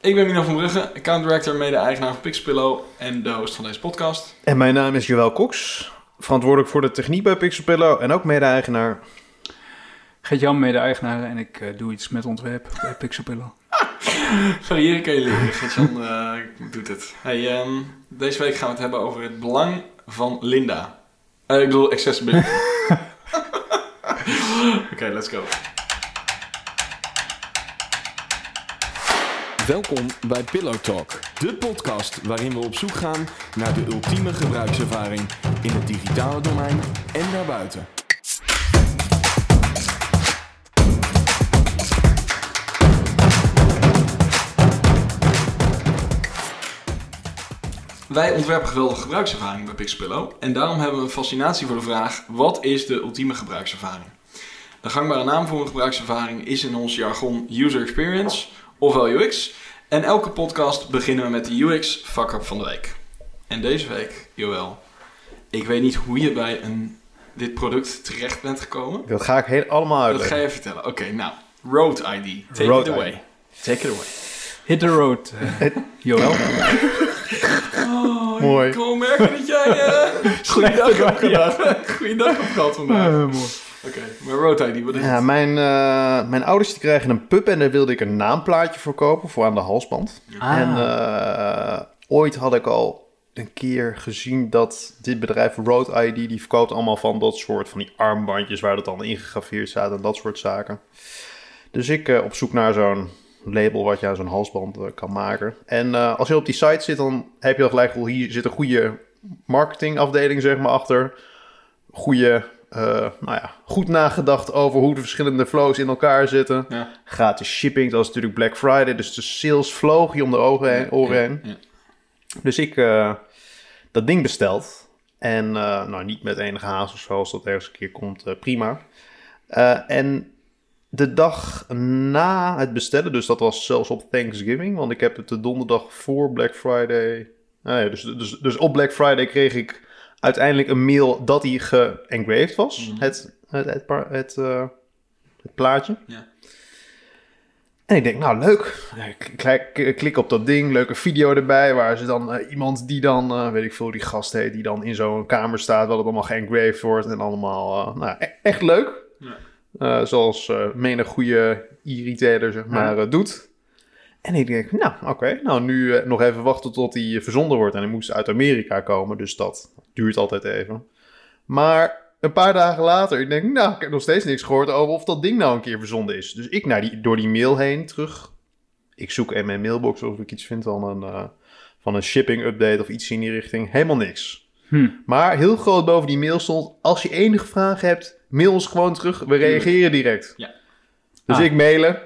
Ik ben Mino van Brugge, account director, mede-eigenaar van Pixelpillow en de host van deze podcast. En mijn naam is Joël Cox, verantwoordelijk voor de techniek bij Pixelpillow en ook mede-eigenaar. Gert-Jan, mede-eigenaar en ik eh, doe iets met ontwerp bij Pixelpillow. Variëren kan je leren, Gert-Jan eh, doet het. Hey, ehm, deze week gaan we het hebben over het belang van Linda. Eh, ik bedoel accessibility. Oké, let's go. Welkom bij Pillow Talk, de podcast waarin we op zoek gaan naar de ultieme gebruikservaring in het digitale domein en daarbuiten. Wij ontwerpen geweldige gebruikservaring bij Pixelpillow en daarom hebben we een fascinatie voor de vraag: wat is de ultieme gebruikservaring? De gangbare naam voor een gebruikservaring is in ons jargon user experience, ofwel UX. En elke podcast beginnen we met de UX fuck-up van de week. En deze week, Joël, ik weet niet hoe je bij een, dit product terecht bent gekomen. Dat ga ik heel, allemaal Dat uitleggen. ga je vertellen. Oké, nou, Road ID. Take Road it away. ID. Take it away. Hit the road, eh, Joël. Oh, Mooi. Ik kon merken dat jij uh, goeiedag hebt gedaan. Goeiedag hebt gehad vandaag. Oké, maar Road ID, wat is Ja, het? mijn, eh, mijn ouders die krijgen een pup en daar wilde ik een naamplaatje voor kopen voor aan de halsband. Ah. En eh, ooit had ik al een keer gezien dat dit bedrijf Road ID, die verkoopt allemaal van dat soort van die armbandjes waar dat dan ingegraveerd staat en dat soort zaken. Dus ik eh, op zoek naar zo'n label wat je aan zo'n halsband kan maken. En eh, als je op die site zit, dan heb je al gelijk wel, hier zit een goede marketingafdeling zeg maar achter. Goede, eh, nou ja, goed nagedacht over hoe de verschillende flows in elkaar zitten. Ja. Gratis shipping, dat is natuurlijk Black Friday, dus de sales vloog je om de ogen heen, oren heen. Ja. Dus ik eh, dat ding besteld. En eh, nou, niet met enige haast of zo, als dat ergens een keer komt, prima. En de dag na het bestellen, dus dat was zelfs op Thanksgiving, want ik heb het de donderdag voor Black Friday. Nou ja, dus, dus, dus op Black Friday kreeg ik uiteindelijk een mail dat hij geengraved was, Mhm. het, het, het, eh, het plaatje. Ja. En ik denk, nou leuk. Ik klik, op dat ding, leuke video erbij, waar ze dan eh, iemand die dan, eh, weet ik veel, die gast heet, die dan in zo'n kamer staat, waar het allemaal geengraved wordt en allemaal, nou, e- echt leuk. Ja. Zoals menig goede e-retailer, zeg maar, doet. En ik denk, nou, oké, nou nu eh, nog even wachten tot hij verzonden wordt. En hij moest uit Amerika komen, dus dat duurt altijd even. Maar een paar dagen later, ik denk, nou, ik heb nog steeds niks gehoord over of dat ding nou een keer verzonden is. Dus ik naar die, door die mail heen terug. Ik zoek in mijn mailbox of ik iets vind van een, eh, van een shipping update of iets in die richting. Helemaal niks. Hm. Maar heel groot boven die mail stond, als je enige vragen hebt, mail ons gewoon terug. We reageren direct. Ja. Dus Ah. ik mailen.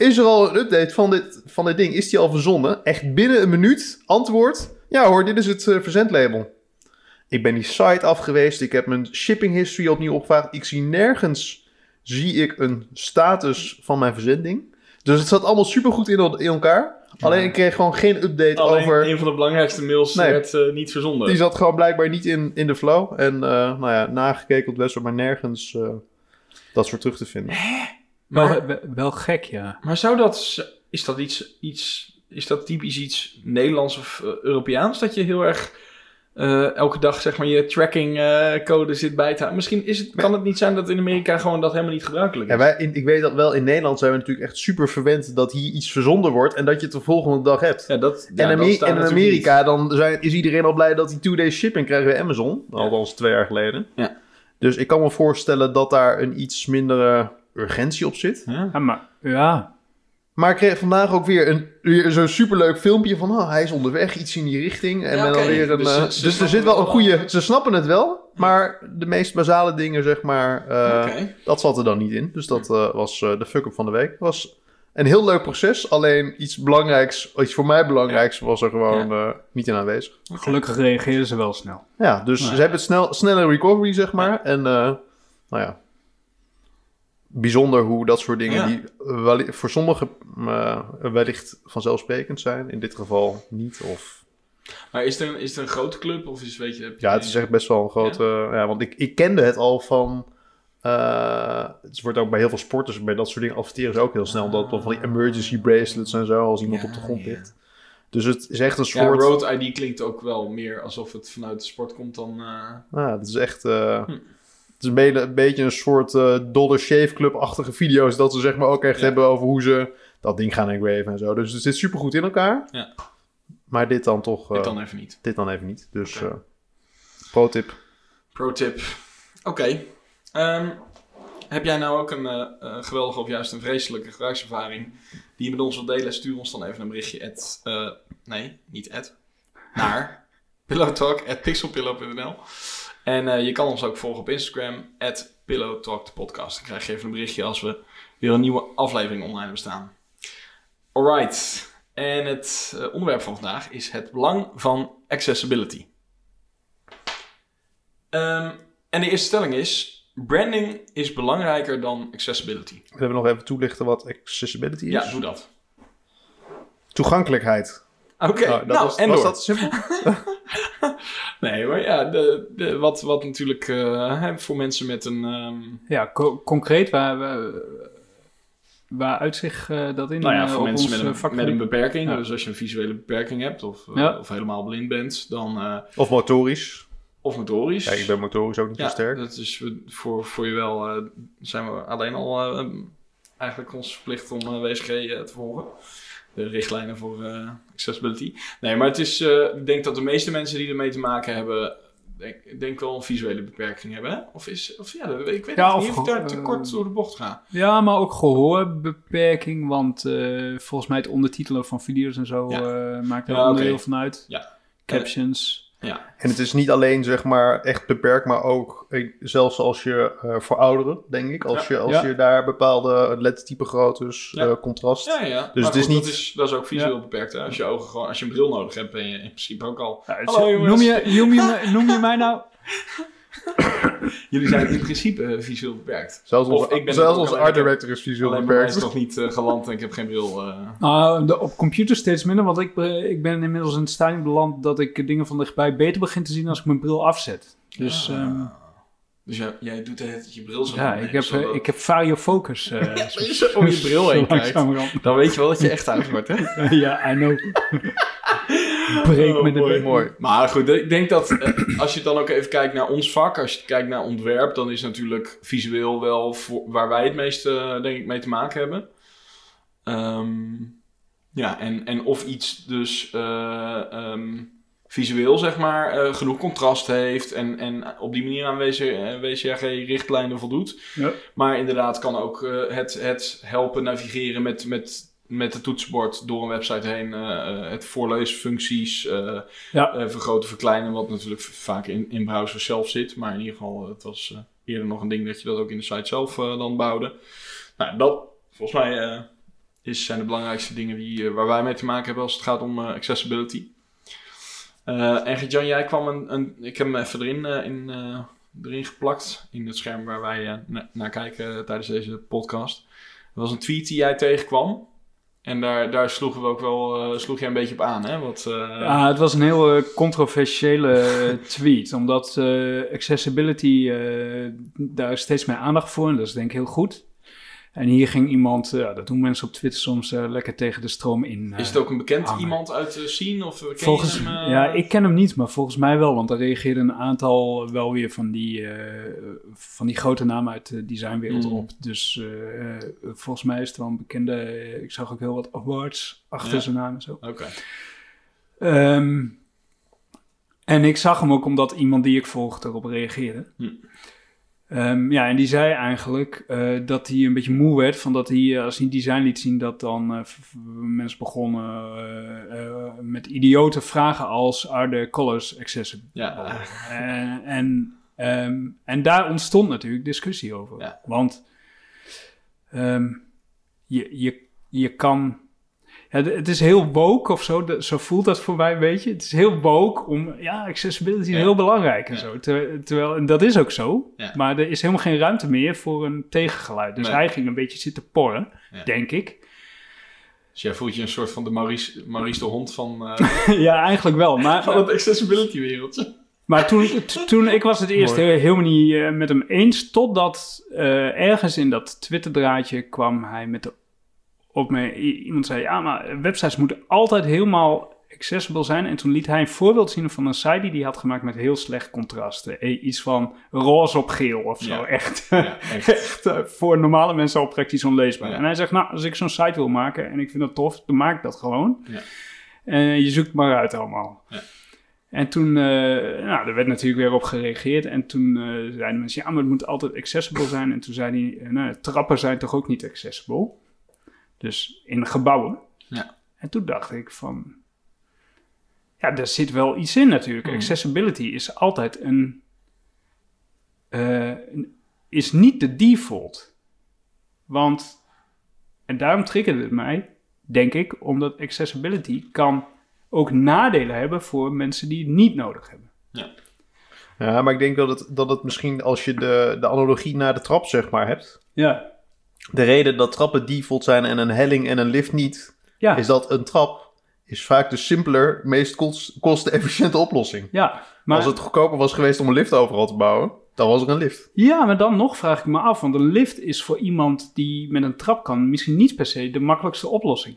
Is er al een update van dit, van dit ding? Is die al verzonden? Echt binnen een minuut antwoord. Ja hoor, dit is het eh, verzendlabel. Ik ben die site af geweest. Ik heb mijn shipping history opnieuw opgevraagd. Ik zie nergens zie ik een status van mijn verzending. Dus het zat allemaal supergoed in, in elkaar. Alleen ik kreeg gewoon geen update Alleen over... een van de belangrijkste mails Nee. werd eh, niet verzonden. Die zat gewoon blijkbaar niet in, in de flow. En eh, nou ja, nagekeken op de maar nergens dat soort terug te vinden. Maar- wel, wel gek, ja. Maar zou dat, is dat iets, iets, is dat typisch iets Nederlands of eh, Europeaans? Dat je heel erg eh, elke dag zeg maar je tracking eh, code zit bij te houden. Misschien is het, kan het niet zijn dat in Amerika gewoon dat helemaal niet gebruikelijk is. Ja, wij, in, ik weet dat wel, in Nederland zijn we natuurlijk echt super verwend dat hier iets verzonden wordt en dat je het de volgende dag hebt. Ja, dat, ja, en, dat in Amerika dan zijn, is iedereen al blij dat die two-day shipping krijgen bij Amazon. Althans twee jaar geleden. Ja. Dus ik kan me voorstellen dat daar een iets mindere urgentie op zit. Ja. Maar ja. Maar ik kreeg vandaag ook weer, een, weer zo'n superleuk filmpje van... Oh, hij is onderweg, iets in die richting. En Ja, dan oké. weer een, Dus ze- dus ze er zit wel een wel- goede... Ze snappen het wel, maar de meest basale dingen, zeg maar... eh. Dat zat er dan niet in. Dus dat eh, was eh, de fuck-up van de week. was een heel leuk proces. Alleen iets belangrijks, iets voor mij belangrijks... was er gewoon eh, niet in aanwezig. Gelukkig reageerden ze wel snel. Ja, dus Ja. ze hebben het snel, snelle recovery, zeg maar. En eh, nou ja... Bijzonder hoe dat soort dingen, Ja. die voor sommigen eh, wellicht vanzelfsprekend zijn, in dit geval niet. Of Maar is er, een, is er een grote club of is weet je... heb je- Ja, het is echt best wel een grote... Ja, want ik, ik kende het al van Eh, het wordt ook bij heel veel sporters, bij dat soort dingen adverteren ze ook heel snel. Omdat dan van die emergency bracelets en zo, als iemand Ja, op de grond ja. ligt. Dus het is echt een Ja, soort... Road ID klinkt ook wel meer alsof het vanuit de sport komt dan... eh, Ah, het is echt... Hm. Het is een, beetje- een beetje een soort eh Dollar Shave Club-achtige video's. Dat ze zeg maar ook echt Ja. hebben over hoe ze dat ding gaan engraven en zo. Dus het zit super goed in elkaar. Ja. Maar dit dan toch... dit eh, dan even niet. dit dan even niet. Dus Oké. eh pro tip. Pro tip. Oké. Ehm, heb jij nou ook een eh, eh, geweldige of juist een vreselijke gebruikservaring die je met ons wilt delen? Stuur ons dan even een berichtje. At, eh, nee, niet at. Naar pillowtalk.pixelpillow.nl En eh, je kan ons ook volgen op Instagram. At pillowtalkpodcast. Dan krijg je even een berichtje als we weer een nieuwe aflevering online hebben staan. Alright. En het eh, onderwerp van vandaag is het belang van accessibility. Ehm, en de eerste stelling is: branding is belangrijker dan accessibility. We hebben nog even toelichten wat accessibility is. Ja, doe dat. Toegankelijkheid. Oké, dat nou, was, en was door. dat simpel? Nee, maar ja, de, de, wat, wat natuurlijk eh, hè, voor mensen met een. ehm, Ja, co- concreet, waar, waar, waar uitzicht eh, dat in? nou ja, eh, voor op mensen ons, met eh, een, met een beperking. Ja. Dus als je een visuele beperking hebt of, eh, Ja. of helemaal blind bent, dan. eh, Of motorisch. of motorisch. Ja, ik ben motorisch ook niet Ja, zo sterk. dat is voor, voor je wel. eh, zijn we alleen al eh, eigenlijk ons verplicht om eh, WSG eh, te volgen. De richtlijnen voor eh, accessibility. Nee, maar het is. eh, ik denk dat de meeste mensen die ermee te maken hebben. Denk, ik denk wel een visuele beperking hebben. Hè? Of is. Of ja, ik weet Ja, niet of of ik daar te eh, kort door de bocht ga. Ja, maar ook gehoorbeperking, want volgens mij het ondertitelen van video's en zo Ja. maakt er Ja, onderdeel van uit. Ja. Captions. En het is niet alleen zeg maar echt beperkt, maar ook zelfs als je eh, voor ouderen, denk ik, als, Ja. je, als Ja. je daar bepaalde lettertype groottes, Ja. eh, contrast. Ja, ja. Dus Maar het is niet- Dat is, dat is ook visueel beperkt. Hè? Als je ogen gewoon. Als je een bril nodig hebt, ben je in principe ook al. Ja, Hallo, jongens. noem, je, noem, je, noem je mij nou... Jullie zijn in principe eh, visueel beperkt. Zelfs Of onze, ik ben zelfs onze art director is visueel Alleen is beperkt. het nog niet eh, geland en ik heb geen bril. eh. Nou, de, op computer steeds minder, want ik, ik ben inmiddels in het stadium beland dat ik dingen van dichtbij beter begin te zien als ik mijn bril afzet. Dus Ah. ehm, Dus jij, jij doet het je bril zo ja, ik heb, zodat- ik heb variofocus. eh, Als je om je bril heen kijkt, dan weet je wel dat je echt oud wordt, hè? ja, I know. Breek Oh, met de mooi, bek. mooi. Maar goed, ik denk dat eh, als je dan ook even kijkt naar ons vak, als je kijkt naar ontwerp, dan is natuurlijk visueel wel voor, waar wij het meeste, eh, denk ik, mee te maken hebben. Ehm, ja, en, en of iets dus eh, ehm, visueel, zeg maar, eh, genoeg contrast heeft en, en op die manier aan WC, WCAG-richtlijnen voldoet. Ja. Maar inderdaad kan ook eh, het, het helpen navigeren met, met, met het toetsenbord door een website heen. eh, eh, het voorleesfuncties Ja. eh, vergroten, verkleinen. Wat natuurlijk vaak in, in browsers zelf zit. Maar in ieder geval, het was eerder nog een ding dat je dat ook in de site zelf dan bouwde. Nou, dat volgens mij is, zijn de belangrijkste dingen die, waar wij mee te maken hebben als het gaat om accessibility. En jij kwam een, een. Ik heb hem even erin, in, erin geplakt. In het scherm waar wij na- naar kijken tijdens deze podcast. Er was een tweet die jij tegenkwam. En daar, daar sloegen we ook wel. eh, sloeg jij een beetje op aan, hè? Wat, eh, Ja, het was een heel eh, controversiële tweet, omdat accessibility, daar steeds meer aandacht voor en dat is denk ik heel goed. En hier ging iemand, eh, ja, dat doen mensen op Twitter soms, eh, lekker tegen de stroom in. is eh, het ook een bekend hangen. iemand uit de scene? Of eh, ken Volgens, je hem? eh? ja, ik ken hem niet, maar volgens mij wel, want er reageerden een aantal wel weer van die, eh, van die grote namen uit de designwereld Mm. op. Dus eh, eh, volgens mij is het wel een bekende, eh, ik zag ook heel wat awards achter Ja. zijn naam en zo. Oké. Ehm, en ik zag hem ook omdat iemand die ik volgde erop reageerde. Hm. Ehm, ja, en die zei eigenlijk eh, dat hij een beetje moe werd van dat hij, eh, als hij design liet zien, dat dan eh, mensen begonnen met idiote vragen als: Are the colors accessible? Ja, En, en, ehm, en daar ontstond natuurlijk discussie over. Ja. Want ehm, je, je, je kan. Het is heel woke of zo, dat- zo voelt dat voor mij een beetje. Het is heel woke om. Ja, accessibility is Ja. heel belangrijk en Ja. zo. Ter- terwijl, en dat is ook zo. Ja. Maar er is helemaal geen ruimte meer voor een tegengeluid. Dus Nee. hij ging een beetje zitten porren, denk ik. dus jij voelt je een soort van de Maurice, Maurice de Hond van, eh, ja, eigenlijk wel. Maar, van het accessibility wereldje. Maar toen, toen ik was het eerst helemaal niet eh, met hem eens, totdat eh, ergens in dat Twitter-draadje kwam hij met de opmerking. i- Iemand zei, ja, maar websites moeten altijd helemaal accessible zijn. En toen liet hij een voorbeeld zien van een site die hij had gemaakt met heel slecht contrast. Eh, Iets van roze op geel of zo. Ja. Echt, Ja, echt. echt eh, voor normale mensen al praktisch onleesbaar. Ja. En hij zegt, nou, als ik zo'n site wil maken en ik vind dat tof, dan maak ik dat gewoon. Ja. En je zoekt maar uit allemaal. Ja. En toen, eh, nou, er werd natuurlijk weer op gereageerd. En toen eh, zeiden mensen, ja, maar het moet altijd accessible zijn. En toen zei hij, eh, nou, trappen zijn toch ook niet accessible? Dus in gebouwen. Ja. En toen dacht ik van, ja, daar zit wel iets in natuurlijk. Hmm. Accessibility is altijd een, eh, een- is niet de default. Want, en daarom triggerde het mij, denk ik, omdat accessibility kan ook nadelen hebben voor mensen die het niet nodig hebben. Ja, maar ik denk dat het, dat het misschien als je de, de analogie naar de trap zeg maar hebt. Ja, De reden dat trappen default zijn en een helling en een lift niet, ja, is dat een trap is vaak de simpeler, meest kost- kostenefficiënte oplossing. ja. Maar, Als het goedkoper was geweest om een lift overal te bouwen, dan was er een lift. ja, maar dan nog vraag ik me af, want een lift is voor iemand die met een trap kan misschien niet per se de makkelijkste oplossing.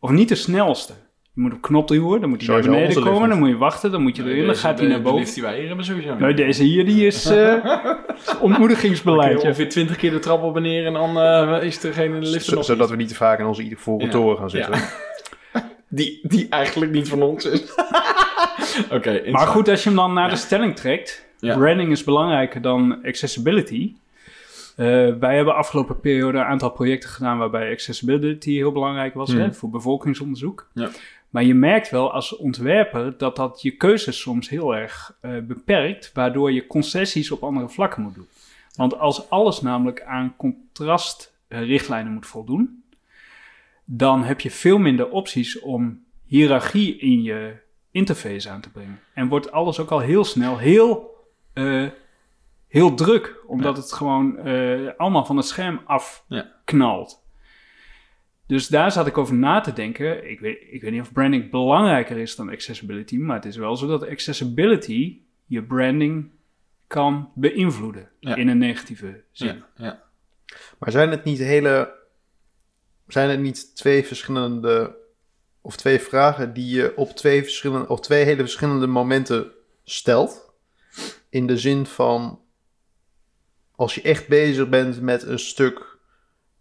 Of niet de snelste. Je moet op knop duwen, dan moet hij naar beneden komen, dan moet je wachten, dan moet je erin, dan Deze- gaat hij de- naar De boven. lift die wij hier hebben sowieso niet. Nou, deze hier, die is eh ontmoedigingsbeleid. ja. Ongeveer 20 keer de trap op en neer en dan eh, is er geen lift Z- nog zodat we niet te vaak in onze ivoren Ja. toren gaan zitten. Die, die eigenlijk niet van ons is. Oké, Maar goed, als je hem dan naar Ja. de stelling trekt, Ja. branding is belangrijker dan accessibility. Eh, wij hebben afgelopen periode een aantal projecten gedaan waarbij accessibility heel belangrijk was Hmm. hè, voor bevolkingsonderzoek. Ja. Maar je merkt wel als ontwerper dat dat je keuzes soms heel erg eh, beperkt, waardoor je concessies op andere vlakken moet doen. Want als alles namelijk aan contrastrichtlijnen moet voldoen, dan heb je veel minder opties om hiërarchie in je interface aan te brengen. En wordt alles ook al heel snel heel, eh, heel druk, omdat het gewoon eh, allemaal van het scherm afknalt. Dus daar zat ik over na te denken. Ik weet, ik weet niet of branding belangrijker is dan accessibility, maar het is wel zo dat accessibility je branding kan beïnvloeden Ja. in een negatieve zin. Ja, ja. Maar zijn het niet hele. Zijn het niet twee verschillende. Of twee vragen die je op twee verschillende. Of twee hele verschillende momenten stelt? In de zin van. Als je echt bezig bent met een stuk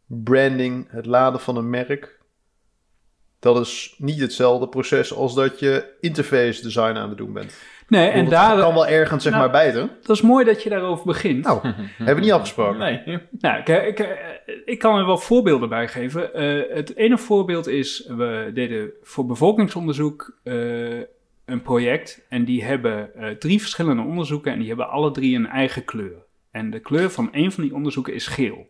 branding, het laden van een merk. Dat is niet hetzelfde proces als dat je interface design aan het doen bent. Nee, En daar, kan wel ergens zeg Nou, maar bijten. dat is mooi dat je daarover begint. Nou, hebben we niet afgesproken. Nee. Nou, ik, ik, ik kan er wel voorbeelden bij geven. Eh, het ene voorbeeld is, we deden voor bevolkingsonderzoek eh, een project. En die hebben eh, drie verschillende onderzoeken en die hebben alle drie een eigen kleur. En de kleur van een van die onderzoeken is geel.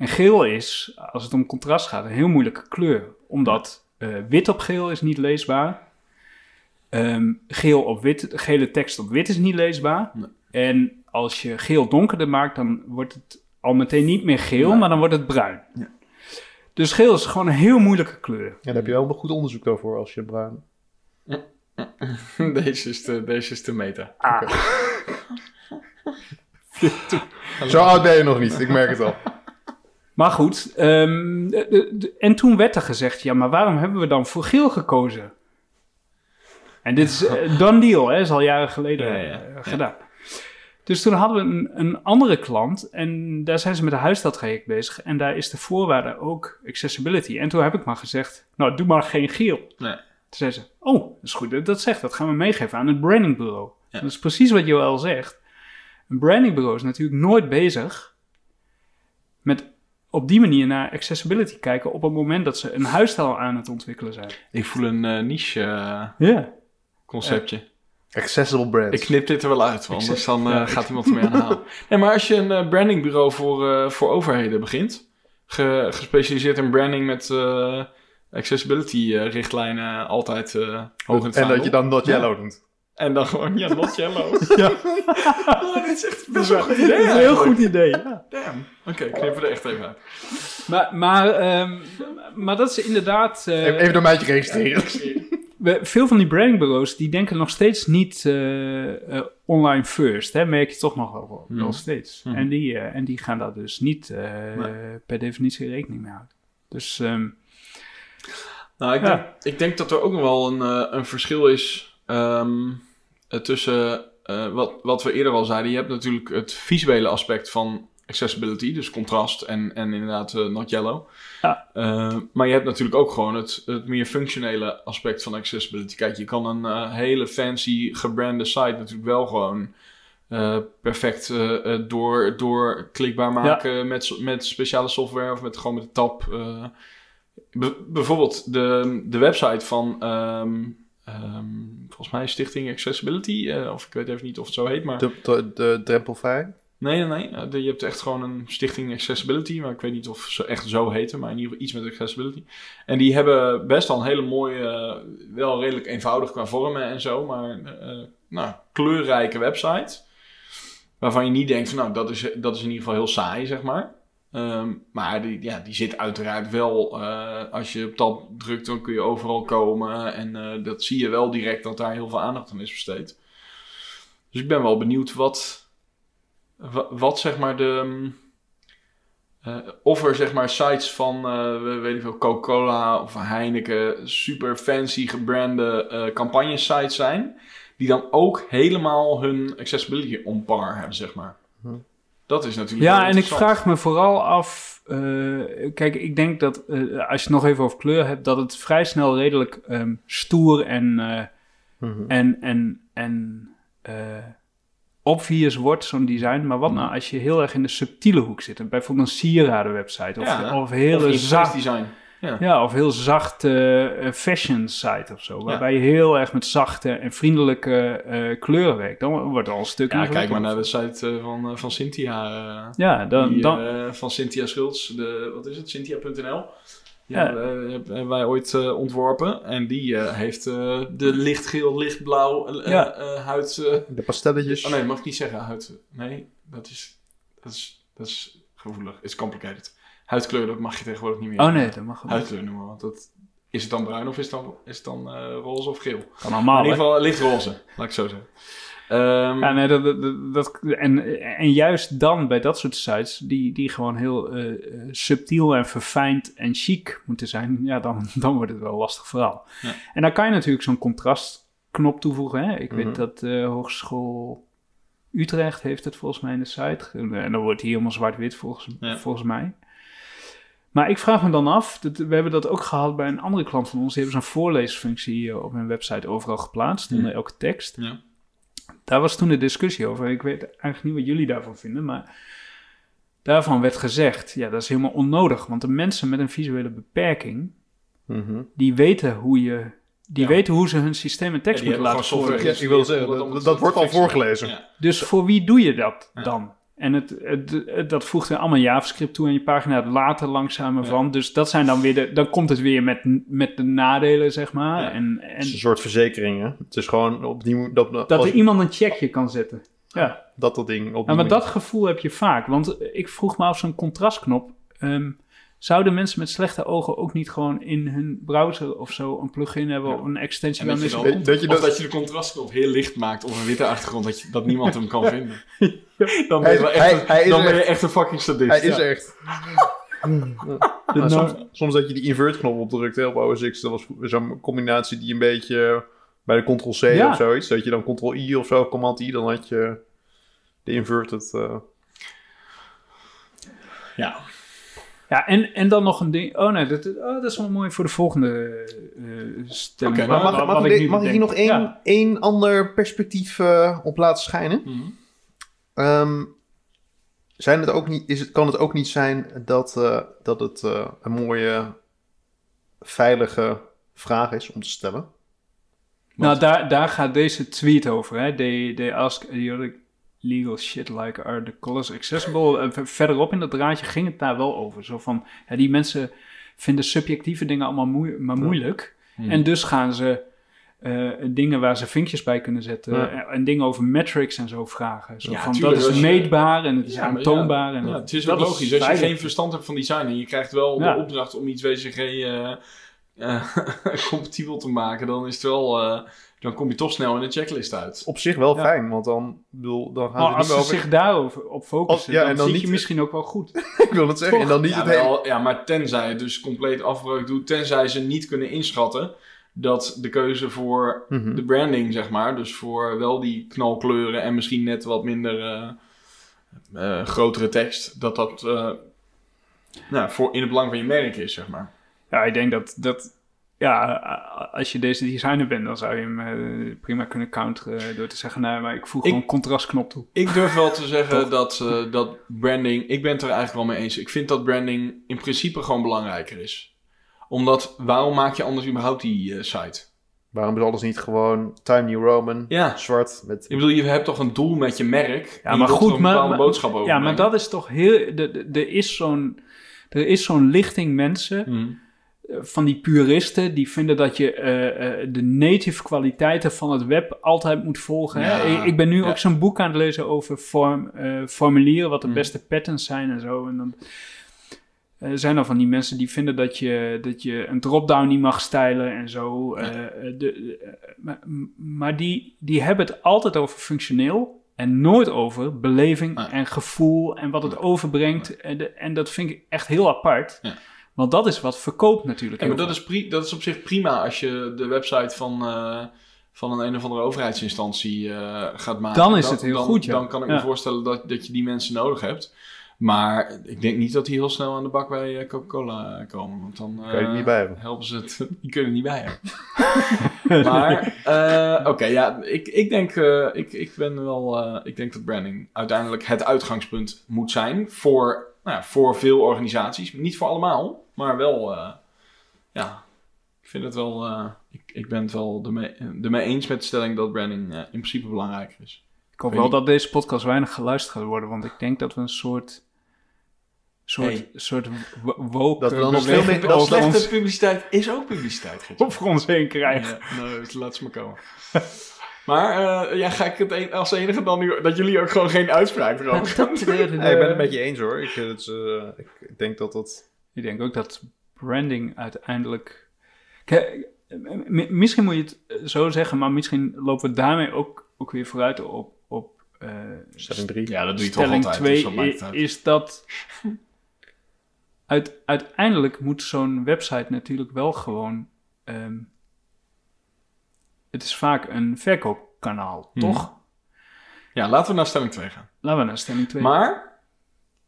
En geel is, als het om contrast gaat, een heel moeilijke kleur. Omdat eh, wit op geel is niet leesbaar. Ehm, geel op wit, gele tekst op wit is niet leesbaar. Nee. En als je geel donkerder maakt, dan wordt het al meteen niet meer geel, Nee. maar dan wordt het bruin. Ja. Dus geel is gewoon een heel moeilijke kleur. Ja, daar heb je wel een goed onderzoek daarvoor als je bruin. Deze is de, deze is de meta. Zo oud ben je nog niet, ik merk het al. Maar goed, ehm, de- de- en toen werd er gezegd, ja, maar waarom hebben we dan voor geel gekozen? En dit is een done deal, hè, is al jaren geleden Ja, eh, ja. gedaan. Dus toen hadden we een, een andere klant en daar zijn ze met een huisstadtraject bezig. En daar is de voorwaarde ook accessibility. En toen heb ik maar gezegd, nou, doe maar geen geel. Nee. Toen zei ze, oh, dat is goed, dat, dat zegt, dat gaan we meegeven aan het brandingbureau. Ja. Dat is precies wat Joël zegt. Een brandingbureau is natuurlijk nooit bezig met op die manier naar accessibility kijken op het moment dat ze een huisstijl aan het ontwikkelen zijn. Ik voel een eh, niche eh, Ja. conceptje. Accessible brands. Ik knip dit er wel uit, want anders dan eh, ja, gaat iemand ermee aan de haal. Nee, maar als je een eh, brandingbureau voor, eh, voor overheden begint, ge- gespecialiseerd in branding met eh, accessibility richtlijnen altijd eh hoog in het en dat je dan not Ja. yellow noemt. En dan gewoon, ja, not yellow. Ja. oh, dit is echt best wel een goed idee is een heel goed idee. Ja. Damn. Oké, ik knip er echt even uit. Maar, maar, ehm, maar dat is inderdaad. eh, Even door mij registreren. we- veel van die brandingbureaus die denken nog steeds niet eh, eh, online first. Hè? Merk je toch nog wel, wel Mhm. steeds. Mhm. En, die, eh, en die gaan daar dus niet eh, per definitie rekening mee houden. Dus ehm, Nou, ik, Ja. denk, ik denk dat er ook nog wel een, eh, een verschil is ehm, eh, tussen eh, wat, wat we eerder al zeiden. Je hebt natuurlijk het visuele aspect van accessibility, dus contrast en, en inderdaad eh, not yellow. Ja. Eh, maar je hebt natuurlijk ook gewoon het, het meer functionele aspect van accessibility. Kijk, je kan een eh, hele fancy gebrande site natuurlijk wel gewoon eh, perfect eh, eh, door, door klikbaar maken met, met speciale software of met gewoon met de tab. eh. Be- bijvoorbeeld de, de website van ehm, ehm, volgens mij Stichting Accessibility, eh, of ik weet even niet of het zo heet, maar De, de, de drempelvrij. nee, nee, nee. eh, de- je hebt echt gewoon een Stichting Accessibility, maar ik weet niet of ze echt zo heten, maar in ieder geval iets met accessibility. En die hebben best wel een hele mooie, eh, wel redelijk eenvoudig qua vormen en zo, maar nou, kleurrijke website. Waarvan je niet denkt van nou, dat is, dat is in ieder geval heel saai, zeg maar. Ehm, maar die, ja, die zit uiteraard wel, eh, als je op tab drukt, dan kun je overal komen. En eh, dat zie je wel direct dat daar heel veel aandacht aan is besteed. Dus ik ben wel benieuwd wat, wa- wat zeg maar de... eh, of er zeg maar sites van, we- weet ik veel, Coca-Cola of Heineken, super fancy gebrande eh campagnesites zijn, die dan ook helemaal hun accessibility on par hebben, zeg maar. Dat is natuurlijk ja, en ik vraag me vooral af. eh, kijk, ik denk dat eh, als je het nog even over kleur hebt, dat het vrij snel redelijk ehm, stoer en, eh, Mhm. en, en, en eh, obvious wordt, zo'n design. Maar wat nou als je heel erg in de subtiele hoek zit? Bijvoorbeeld een sieradenwebsite of, Ja, of hele zacht. design. Ja. Ja, of heel zacht eh, fashion site of zo. Waarbij je heel erg met zachte en vriendelijke eh, kleuren werkt. Dan wordt het al een stuk Ja, kijk maar naar de site eh, van, van Cynthia. eh, Ja, dan, die, dan, eh, van Cynthia Schultz, de, wat is het, Cynthia.nl. Ja. hebben, eh, hebben wij ooit eh, ontworpen. En die eh, heeft eh, de lichtgeel, lichtblauw Ja. huid... De pastelletjes. oh nee, mag ik niet zeggen huid. Nee, dat is, dat is, dat is gevoelig. It's complicated. Huidkleur, dat mag je tegenwoordig niet meer. oh nee, dat mag wel. Huidkleur noemen, want dat... Is het dan bruin of is het dan, is het dan eh, roze of geel? Kan allemaal, in ieder hè? geval lichtroze, laat ik zo zeggen. Ehm, Ja, nee, dat, dat, en, en juist dan bij dat soort sites, die, die gewoon heel eh, eh, subtiel en verfijnd en chic moeten zijn, ja, dan, dan wordt het wel een lastig verhaal. Ja. En dan kan je natuurlijk zo'n contrastknop toevoegen. Hè? Ik Mhm. weet dat de Hogeschool Utrecht heeft het volgens mij in de site. En dan wordt hij helemaal zwart-wit volgens, Ja. volgens mij. Maar ik vraag me dan af, dat, we hebben dat ook gehad bij een andere klant van ons. Die hebben zo'n voorleesfunctie eh, op hun website overal geplaatst, onder elke tekst. Ja. Daar was toen de discussie over. Ik weet eigenlijk niet wat jullie daarvan vinden, maar daarvan werd gezegd, ja, dat is helemaal onnodig. Want de mensen met een visuele beperking, Mhm. die weten hoe je, die Ja. weten hoe ze hun systeem en tekst Ja, moeten laten voorlezen. Ja, ik wil zeggen, dat wordt al voorgelezen. Ja. Dus voor wie doe je dat Ja. dan? En het, het, het- dat voegt er allemaal JavaScript toe en je pagina het later langzamer Ja. van. Dus dat zijn dan weer de, dan komt het weer met, met de nadelen, zeg maar. Ja. En, Het is een en soort verzekering, hè? Het is gewoon op die mo- dat, dat als- er iemand een checkje kan zetten. Ja. dat dat ding op Ja, maar dat gevoel heb je vaak. Want ik vroeg me af, zo'n contrastknop. ehm, zouden mensen met slechte ogen ook niet gewoon in hun browser of zo een plugin hebben Ja. of een extensie En dat je, dan, ze- Weet- weet je of dat- dat je de contrastknop heel licht maakt op een witte achtergrond, dat, je, dat niemand hem kan vinden. Dan ben je, wel echt, hij- een- hij is dan ben je echt- een fucking sadist. Hij is echt... Soms, soms dat je die invert-knop opdrukt hè, op OS X, dat was zo'n combinatie die een beetje bij de Ctrl-C Ja. of zoiets, dat je dan Ctrl-I of zo, Command-I, dan had je de inverted... eh, Ja. Ja, en, en dan nog een ding. Oh nee, dat, oh, dat is wel mooi voor de volgende maar mag, ik mag hier nog één, Ja. één ander perspectief eh, op laten schijnen? Mhm. Ehm, zijn het ook niet, is het, kan het ook niet zijn dat, eh, dat het een mooie, veilige vraag is om te stellen? Nou, daar, daar gaat deze tweet over. Hè? They, they ask idiotic legal shit like are the colors accessible. En ver- verderop in dat draadje ging het daar wel over. Zo van, ja, die mensen vinden subjectieve dingen allemaal moe- maar moeilijk. Mhm. En dus gaan ze eh, dingen waar ze vinkjes bij kunnen zetten. Ja. En, en dingen over metrics en zo vragen. Zo Ja, van, tuurlijk, dat is je- meetbaar en het is aantoonbaar. En het is logisch. Als je geen verstand hebt van design en je krijgt wel de opdracht om iets WCG eh, eh, compatibel te maken, dan is het wel... dan kom je toch snel in de checklist uit. Op zich wel Ja. fijn, want dan, bedoel, dan gaan Maar ze als ze over... zich daarover op focussen, Als- ja, dan, en dan niet- je misschien ook wel goed. Ik wil het zeggen, en dan niet ja, het hele... wel, ja, maar tenzij het dus compleet afbreuk doet, tenzij ze niet kunnen inschatten dat de keuze voor Mhm. de branding, zeg maar, dus voor wel die knalkleuren en misschien net wat minder eh, eh, grotere tekst, dat dat eh, nou, voor in het belang van je merk is, zeg maar. Ja, ik denk dat, dat ja, als je deze designer bent, dan zou je hem eh, prima kunnen counteren door te zeggen, nou, maar ik voeg Ik- gewoon een contrastknop toe. Ik durf wel te zeggen dat, eh, dat branding, ik ben het er eigenlijk wel mee eens. Ik vind dat branding in principe gewoon belangrijker is. Omdat, waarom maak je anders überhaupt die eh, site? Waarom is alles niet gewoon Time New Roman, Ja. zwart, met... Ik bedoel, je hebt toch een doel met je merk. Ja, maar goed, een maar- bepaalde maar- boodschap over Ja, maar dat is toch heel, de- de- er is zo'n, er is zo'n lichting mensen, Mhm. Van die puristen, die vinden dat je eh, eh, de native kwaliteiten van het web altijd moet volgen. Ja, Ik, ik ben nu ja. ook zo'n boek aan het lezen over eh, formulieren, wat de Mhm. beste patterns zijn en zo. En dan zijn er van die mensen die vinden dat je, dat je een drop-down niet mag stylen en zo. Ja. De, maar maar die, die hebben het altijd over functioneel. En nooit over beleving en gevoel en wat het overbrengt. En, de- en dat vind ik echt heel apart. Ja. Want dat is wat verkoopt natuurlijk. Ja, maar dat is, pri- dat is op zich prima als je de website van, eh, van een een of andere overheidsinstantie eh, gaat maken. Dan is het heel dan, goed, ja. Dan kan ik me voorstellen dat, dat je die mensen nodig hebt. Maar ik denk niet dat die heel snel aan de bak bij eh, Coca-Cola komen. Want dan je eh, niet bij hebben. helpen ze het. Die kunnen er niet bij hebben. maar, eh, oké, ja, ik, ik denk, eh, ik, ik ben wel, eh, ik denk dat branding uiteindelijk het uitgangspunt moet zijn voor, nou ja, voor veel organisaties. Niet voor allemaal, maar wel, eh, ja, ik vind het wel, eh, ik, ik ben het wel ermee, eens met de stelling dat branding eh, in principe belangrijker is. Ik hoop wel dat deze podcast weinig geluisterd gaat worden, want ik denk dat we een soort, soort, Hey. soort wo- woke Dat we dan nog veel meer- dat Slechte ons, publiciteit is ook publiciteit, Gert. over ons heen krijgen. Ja, nou, dus laat ze maar komen. Maar eh, ja, ga ik het een- als enige dan nu dat jullie ook gewoon geen uitspraak erover gaan doen? Nee, ik ben het met je eens hoor. Ik, eh, het is, eh, ik denk dat dat... Ik denk ook dat branding uiteindelijk... Kijk, misschien moet je het eh, zo zeggen, maar misschien lopen we daarmee ook, ook weer vooruit op, op eh, Stelling 3. Ja, dat doe je toch stelling altijd. 2 dus wat maakt het uit? is dat uit, uiteindelijk moet zo'n website natuurlijk wel gewoon. ehm, het is vaak een verkoopkanaal, Mhm. toch? Ja, laten we naar stelling 2 gaan. Laten we naar stelling 2. Maar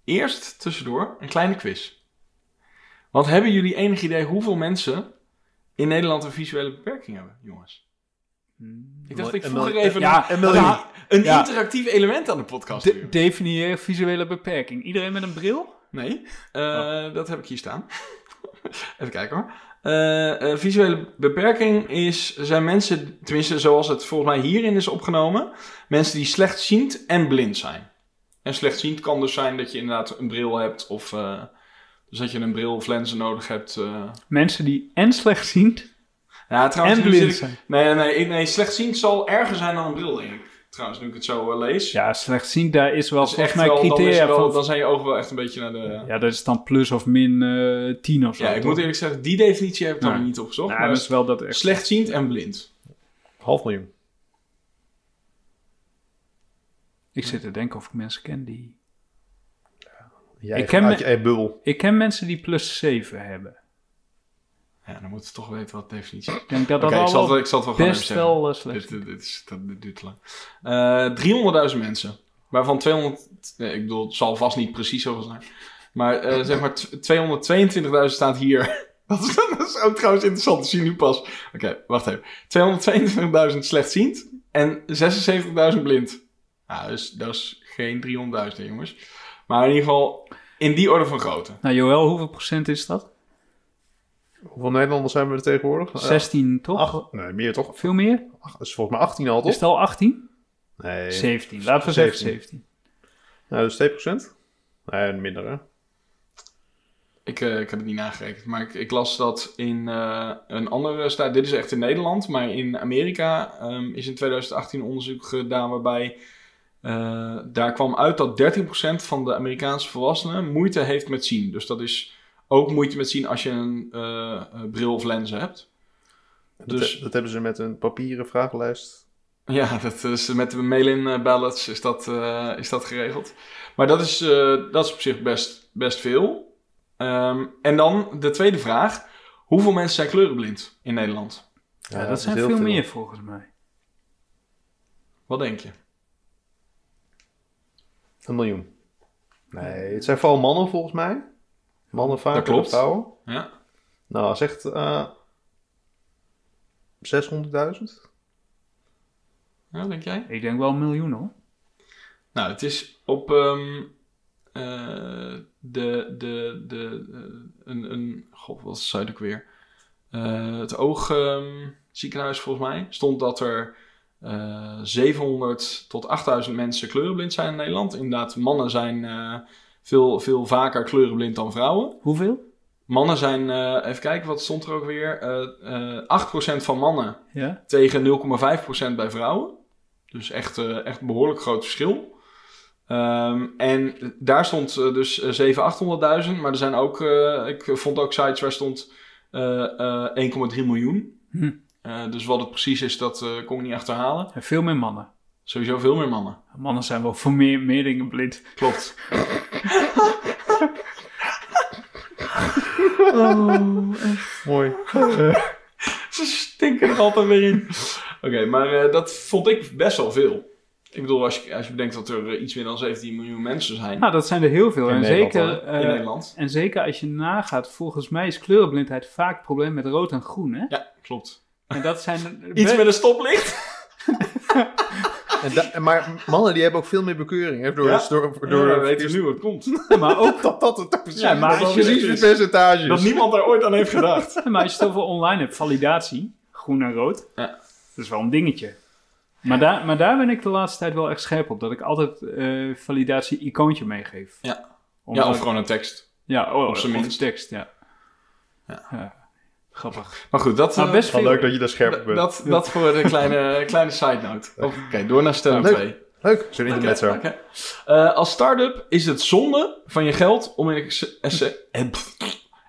eerst tussendoor een kleine quiz. Want hebben jullie enig idee hoeveel mensen in Nederland een visuele beperking hebben, jongens? Ik dacht, ik er mil- even ja, een, Ja. interactief element aan de podcast. De, definieer visuele beperking. Iedereen met een bril? Nee, eh, dat heb ik hier staan. Even kijken hoor. Eh, eh, visuele beperking is, zijn mensen, tenminste zoals het volgens mij hierin is opgenomen, mensen die slechtziend en blind zijn. En slechtziend kan dus zijn dat je inderdaad een bril hebt of eh, dus dat je een bril of lenzen nodig hebt. Mensen die en slechtziend Ja, trouwens, en blind zijn. Nee, nee, nee, nee, slechtziend zal erger zijn dan een bril, denk ik. Trouwens, nu ik het zo eh, lees. Ja, slechtziend, daar is wel is volgens echt mij wel- dan, is criteria wel, van... dan zijn je ogen wel echt een beetje naar de... Ja, dat is dan plus of min eh 10 of zo. Ja, ik toch? moet eerlijk zeggen, die definitie heb ik dan Nee. niet opgezocht. Ja, maar dat is wel dat echt. slechtziend en blind. Half miljoen. Ik zit te denken of ik mensen ken die... Jij Ik ken je bubbel. Ik ken mensen die plus 7 hebben. Ja, dan moeten we toch weten wat de definitie is. Ik denk dat Oké, dat ik, al zal het, wel wel- ik zal het wel gewoon best wel eh, slecht Dit, dit, is, dat, dit duurt te lang. Eh 300.000 mensen. Waarvan 200... Nee, ik bedoel, het zal vast niet precies zoveel zijn. Maar eh, zeg maar t- 222.000 staat hier. dat, is, dat is ook trouwens interessant te zien nu pas. Oké, wacht even. 222.000 slechtziend en 76.000 blind. Nou, dus dat is geen 300.000 hè, jongens. Maar in ieder geval in die orde van grootte. Nou, Joël, hoeveel procent is dat? Hoeveel Nederlanders zijn we er tegenwoordig? 16, toch? Acht, nee, meer toch? Veel meer? Ach, dat is volgens mij 18 al, toch? Is het al 18? Nee. 17. Laten we zeggen 17. 17. Nou, dus 2%? Nee, minder hè? Ik, eh, ik heb het niet nagerekend, maar ik, ik las dat in eh, een andere staat. Dit is echt in Nederland, maar in Amerika ehm, is in 2018 een onderzoek gedaan waarbij eh, daar kwam uit dat 13% van de Amerikaanse volwassenen moeite heeft met zien. Dus dat is ook moeite met zien als je een eh, eh, bril of lens hebt. Dat, Dus- dat hebben ze met een papieren vragenlijst. Ja, dat is met de mail-in eh, ballots is dat, eh, is dat geregeld. Maar dat is, eh, dat is op zich best, best veel. Ehm, en dan de tweede vraag. Hoeveel mensen zijn kleurenblind in Nederland? Ja, dat zijn heel veel meer volgens mij. Wat denk je? Een miljoen. Nee, het zijn vooral mannen volgens mij. Mannen vaker Dat klopt. dan vrouwen. Ja? Nou, zegt eh 600.000. ja, denk jij? Ik denk wel een miljoen hoor. Nou, het is op ehm, eh, de, de, de, eh, een, een, god, wat zei ik weer? Eh, het oogziekenhuis volgens mij stond dat er eh 700 tot 8000 mensen kleurenblind zijn in Nederland. Inderdaad, mannen zijn eh, veel, veel vaker kleurenblind dan vrouwen. Hoeveel? Mannen zijn, eh, even kijken, wat stond er ook weer? Eh eh 8% van mannen Ja? tegen 0,5% bij vrouwen. Dus echt, eh, echt een behoorlijk groot verschil. Ehm, en daar stond eh, dus eh, 700.000, 800.000. Maar er zijn ook, eh, ik vond ook sites waar stond eh, eh, 1,3 miljoen. Hm. Eh, dus wat het precies is, dat eh, kon ik niet achterhalen. En veel meer mannen. Sowieso veel meer mannen. Mannen zijn wel voor meer, meer dingen blind. Klopt. Mooi. Ze stinken er altijd weer in. Oké, maar eh, dat vond ik best wel veel. Ik bedoel, als je, als je bedenkt dat er eh, iets meer dan 17 miljoen mensen zijn Nou, dat zijn er heel veel. In en, Nederland, zeker, eh, in Nederland. en zeker als je nagaat, volgens mij is kleurenblindheid vaak het probleem met rood en groen. Hè? Ja, klopt. En dat zijn Iets met een stoplicht? En da- maar mannen die hebben ook veel meer bekeuring. Hè, door, Ja. door, door, Door, we weten nu het komt. maar ook dat, dat, dat, precies, Ja, maar dat precies het percentage. Dat niemand daar ooit aan heeft gedacht. Ja, maar als je het over online hebt, validatie, groen en rood, Ja. dat is wel een dingetje. Maar daar, maar daar ben ik de laatste tijd wel echt scherp op, dat ik altijd eh, validatie-icoontje meegeef. Ja. Ja, of gewoon een tekst. ja, oh, op zijn of minst. tekst, ja. Ja. Grappig. Maar goed, dat, Maar eh, best Wel veel... leuk dat je daar scherp bent. dat, dat voor de kleine, kleine side note. Oké, door naar stelling Leuk. 2. Leuk, zo'n internet zo. Oké. Eh, als start-up is het zonde van je geld om in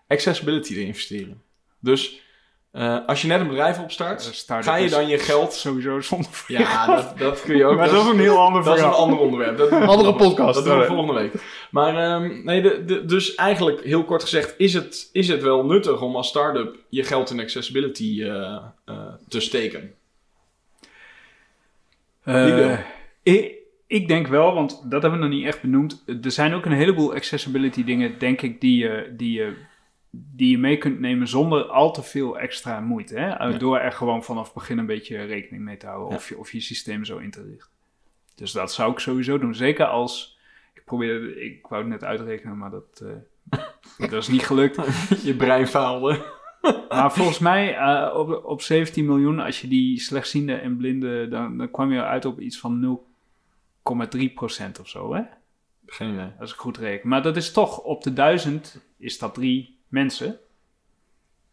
accessibility te investeren. Dus eh, als je net een bedrijf opstart, Eh, ga je is dan je geld... Sowieso zonder voor Ja, dat, dat kun je ook... Maar dat is een heel ander Dat is een ander onderwerp. Dat, Andere podcast. Dat doen we volgende week. Maar ehm, nee, de, de, dus eigenlijk heel kort gezegd, is het, is het wel nuttig om als start-up je geld in accessibility eh, eh, te steken? Eh, ik, ik denk wel, want dat hebben we nog niet echt benoemd. Er zijn ook een heleboel accessibility dingen, denk ik, die je, die je, die je mee kunt nemen zonder al te veel extra moeite. Hè? Ja. Door er gewoon vanaf het begin een beetje rekening mee te houden Ja. of, je, of je systeem zo in te richten. Dus dat zou ik sowieso doen. Zeker als, ik probeerde, ik wou het net uitrekenen, maar dat, eh, dat is niet gelukt. Je brein faalde. Maar volgens mij eh, op, op 17 miljoen, als je die slechtziende en blinde, dan, dan kwam je uit op iets van 0,3% of zo, hè? Geen idee. Als ik goed reken. Maar dat is toch, op de duizend is dat drie mensen.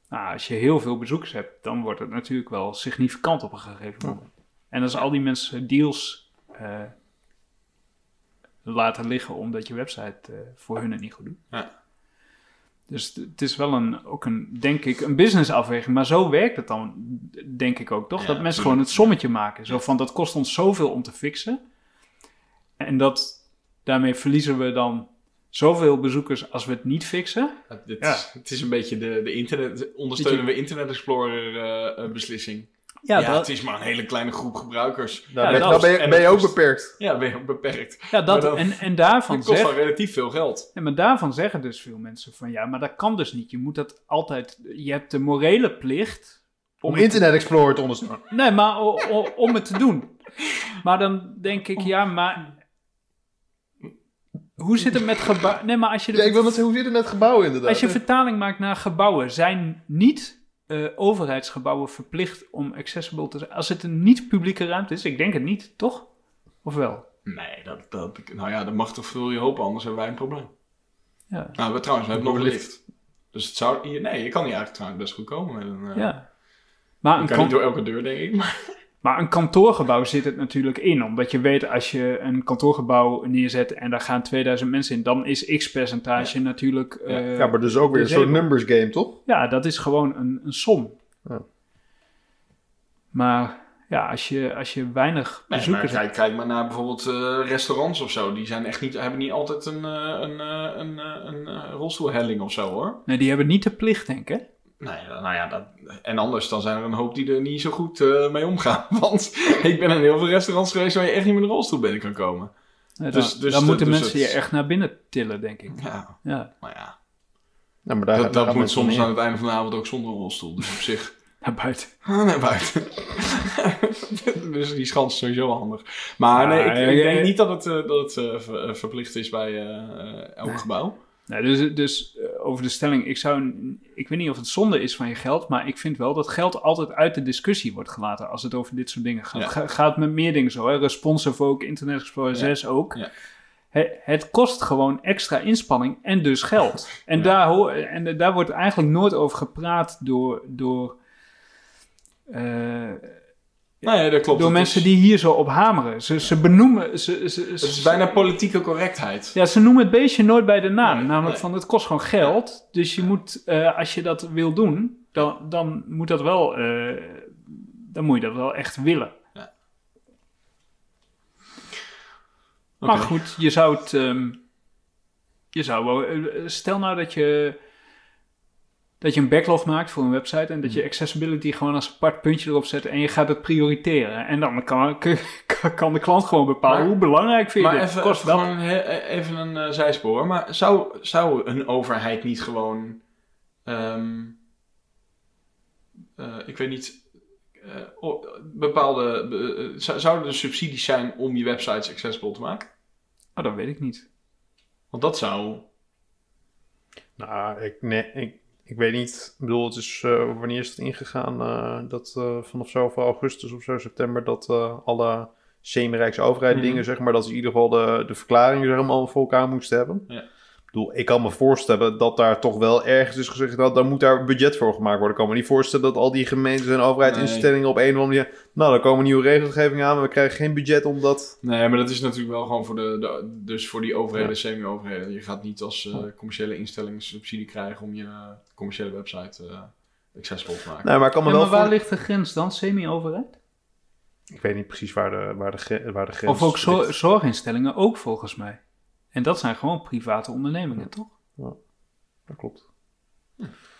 Nou, als je heel veel bezoekers hebt, dan wordt het natuurlijk wel significant op een gegeven moment. En als al die mensen deals eh, laten liggen omdat je website eh, voor hun het niet goed doet. Ja. Dus het- is wel een, ook een, denk ik, een businessafweging. Maar zo werkt het dan, denk ik ook, toch? Ja, dat mensen tuurlijk. gewoon het sommetje maken. Zo van, dat kost ons zoveel om te fixen. En dat, daarmee verliezen we dan zoveel bezoekers als we het niet fixen. Het, het Ja. is, het is een beetje de, de internet, ondersteunen we Internet Explorer eh, eh, beslissing. Ja, dat, het is maar een hele kleine groep gebruikers. Nou, Ja, dat nou ben, je, en ben je dat ook kost- beperkt. Ja, ben je ook beperkt. ja, dat dan- en, en daarvan Het kost zeg, wel relatief veel geld. Ja, maar daarvan zeggen dus veel mensen van ja, maar dat kan dus niet. Je moet dat altijd. Je hebt de morele plicht. Om Internet Explorer te ondersteunen. Nee, maar o- o- om het te doen. Maar dan denk ik, ja, maar. Hoe zit het met gebouwen? Nee, maar als je, de, Ja, ik wil zeggen, hoe zit het met gebouwen inderdaad? als je vertaling maakt naar gebouwen, zijn niet eh, overheidsgebouwen verplicht om accessible te zijn? Als het een niet-publieke ruimte is, ik denk het niet, toch? Of wel? Nee, dat, dat, nou ja, dat mag toch veel je hopen, anders hebben wij een probleem. Ja. Nou, we, trouwens, we hebben nog lift. Dus het zou, hier- nee, je kan hier eigenlijk trouwens best goed komen met een... eh, ja. Maar je een, kan kan- niet door elke deur, denk ik. Maar, Maar een kantoorgebouw zit het natuurlijk in. Omdat je weet, als je een kantoorgebouw neerzet en daar gaan 2000 mensen in, dan is x percentage natuurlijk. eh, ja, maar dus ook weer een soort numbers game, toch? Ja, dat is gewoon een, een som. Ja. Maar ja, als je, als je weinig Nee, bezoekers hebt. kijk, kijk maar naar bijvoorbeeld eh, restaurants of zo. Die zijn echt niet, hebben niet altijd een, eh, een, een, een, rolstoelhelling of zo hoor. Nee, die hebben niet de plicht, denk ik. hè? Nou ja, nou ja dat, en anders dan zijn er een hoop die er niet zo goed eh, mee omgaan. Want ik ben in heel veel restaurants geweest waar je echt niet met een rolstoel binnen kan komen. Nee, Dus- dan dus dan de- moeten dus mensen het- je echt naar binnen tillen, denk ik. Ja, Ja, maar ja. Ja, maar daar, Dat, daar dat moet soms aan het einde van de avond ook zonder rolstoel. Dus op zich... naar buiten. naar buiten. dus die schans is sowieso handig. Maar nee, ik, ik denk ja, niet dat het, eh, dat het eh, ver- verplicht is bij elk gebouw. Nou, dus dus eh, over de stelling, ik, zou, ik weet niet of het zonde is van je geld, maar ik vind wel dat geld altijd uit de discussie wordt gelaten als het over dit soort dingen gaat. Ja. Ga- gaat met meer dingen zo, hè? responsive ook, Internet Explorer Ja. 6 ook. Ja. Het, het kost gewoon extra inspanning en dus geld. En, daar, hoor, en daar wordt eigenlijk nooit over gepraat door, door, eh, Nou ja, dat klopt. door mensen is- die hier zo op hameren. Ze, ze benoemen... Ze, ze, Het is bijna politieke correctheid. ja, ze noemen het beestje nooit bij de naam. Nee, namelijk nee. van het kost gewoon geld. Dus je moet, eh, als je dat wil doen, dan, dan moet dat wel, eh, dan moet je dat wel echt willen. Maar Oké. goed, je zou het, ehm, je zou wel, eh, stel nou dat je, dat je een backlog maakt voor een website en dat Hmm. je accessibility gewoon als apart puntje erop zet en je gaat het prioriteren. En dan kan, kan de klant gewoon bepalen Maar- hoe belangrijk vind je Maar dit. even, Kost even, gewoon een eh, zijspoor. Maar zou, zou een overheid niet gewoon... ehm, eh, ik weet niet... eh, o- bepaalde... be- zou- zouden er subsidies zijn om je websites accessible te maken? Oh, dat weet ik niet. Want dat zou... Nou, ik, nee, ik, ik weet niet. Ik bedoel, het is, eh, wanneer is het ingegaan? eh, dat eh, vanaf zoveel augustus of zo, september, dat alle semi-rijkse overheid Mhm. dingen, zeg maar, dat ze in ieder geval de, de verklaringen zeg maar, voor elkaar moesten hebben. Ja. Ik bedoel, ik kan me voorstellen dat daar toch wel ergens is gezegd dat dan moet daar budget voor gemaakt worden. Ik kan me niet voorstellen dat al die gemeentes en overheidsinstellingen op een of andere manier, nou, dan komen nieuwe regelgevingen aan, maar we krijgen geen budget omdat... Nee, maar dat is natuurlijk wel gewoon voor de, de dus voor die overheden, semi-overheden. Je gaat niet als eh, commerciële instelling subsidie krijgen om je commerciële website eh, accessible te maken. Nee, maar ik kan me Ja, wel maar waar voor- ligt de grens dan? Semi-overheid? Ik weet niet precies waar de, waar de, waar de grens Of ook zo- zorginstellingen ook volgens mij. En dat zijn gewoon private ondernemingen, toch? Dat klopt.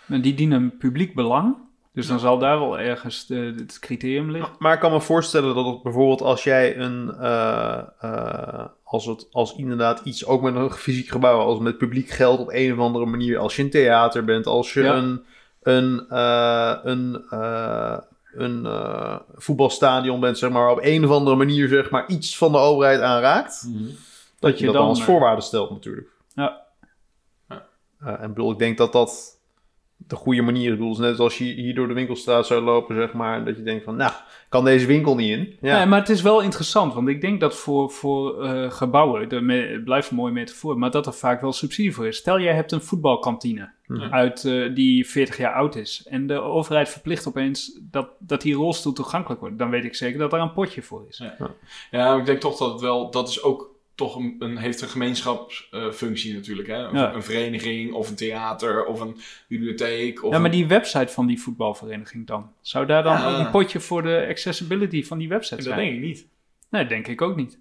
En die dienen een publiek belang. Dus dan zal daar wel ergens de, het criterium liggen. Maar ik kan me voorstellen dat het bijvoorbeeld als jij een, eh, eh, als het, als inderdaad iets ook met een fysiek gebouw, als met publiek geld op een of andere manier, als je een theater bent, als je Ja. een, een, eh, een, eh, een eh, voetbalstadion bent, zeg maar, op een of andere manier, zeg maar, iets van de overheid aanraakt, Mhm. Dat je je dat dan dan, als eh, voorwaarde stelt natuurlijk. Ja. Ja. Eh, en ik bedoel, ik denk dat dat de goede manier is. Ik bedoel, net als je hier door de winkelstraat zou lopen, zeg maar, en dat je denkt van, nou, kan deze winkel niet in? Ja. Nee, maar het is wel interessant, want ik denk dat voor, voor eh, gebouwen, de me- het blijft een mooie metafoor, maar dat er vaak wel subsidie voor is. Stel, jij hebt een voetbalkantine Mhm. uit, eh, die 40 jaar oud is en de overheid verplicht opeens dat, dat die rolstoel toegankelijk wordt. Dan weet ik zeker dat daar een potje voor is. Ja. Ja, maar ik denk toch dat het wel, dat is ook toch een, een heeft een gemeenschapsfunctie natuurlijk. Hè? Een, Ja. een vereniging of een theater of een bibliotheek. Of Ja, maar die website van die voetbalvereniging dan? Zou daar dan Ja. ook een potje voor de accessibility van die website dat zijn? denk ik niet. Nee, denk ik ook niet.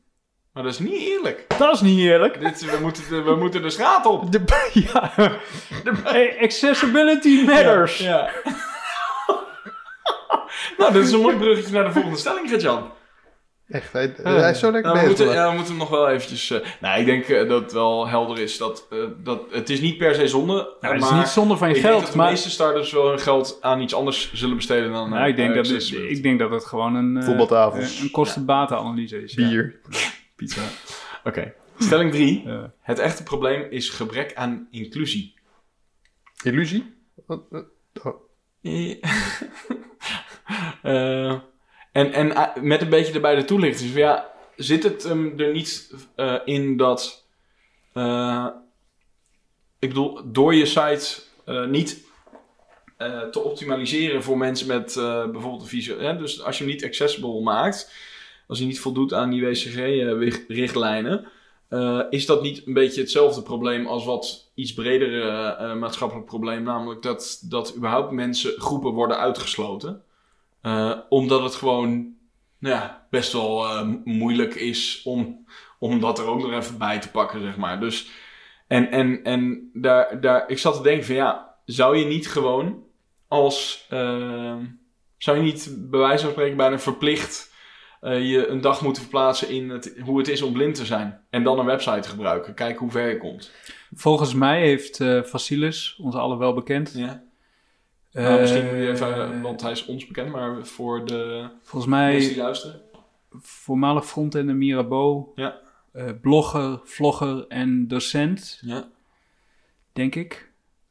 Maar dat is niet eerlijk. Dat is niet eerlijk. Dit, we, moeten de, we moeten de straat op. De, ja, de, accessibility matters. Ja. nou, dat is een mooi bruggetje naar de volgende stelling, Gert-Jan. Echt, hij, hij is zo lekker Nou, we, bezig. moeten, ja, we moeten hem nog wel eventjes... eh, nou, ik denk eh, dat het wel helder is dat, eh, dat... Het is niet per se zonde, Nou, het is niet zonder van je ik denk geld, dat de maar meeste startups wel hun geld aan iets anders zullen besteden dan... nou, ik, denk dat het, ik denk dat het gewoon een, eh, Voetbaltafels. eh, een kosten-batenanalyse is. ja. Bier. Pizza. Oké. Stelling 3. Ja. Het echte probleem is gebrek aan inclusie. Illusie? Oh. Eh, en en eh, met een beetje erbij de toelichting. Dus ja, zit het hem er niet eh, in dat... eh, ik bedoel, door je site niet te optimaliseren voor mensen met bijvoorbeeld een visie. Hè? Dus als je hem niet accessible maakt, als hij niet voldoet aan die WCG-richtlijnen, is dat niet een beetje hetzelfde probleem als wat iets bredere maatschappelijk probleem, namelijk dat, dat überhaupt mensen, groepen worden uitgesloten. Eh, omdat het gewoon nou ja, best wel eh, moeilijk is om, om dat er ook nog even bij te pakken, zeg maar. Dus, en en, en daar, daar, ik zat te denken van ja, zou je niet gewoon als, eh, zou je niet bij wijze van spreken bijna verplicht eh, je een dag moeten verplaatsen in het, hoe het is om blind te zijn. En dan een website gebruiken. Kijken hoe ver je komt. Volgens mij heeft Facilis, ons allen wel bekend. Ja. Nou, misschien moet je eh, even, want hij is ons bekend, maar voor de volgens mensen mij die luisteren. voormalig frontender Mirabeau, Ja. eh, blogger, vlogger en docent, Ja. denk ik.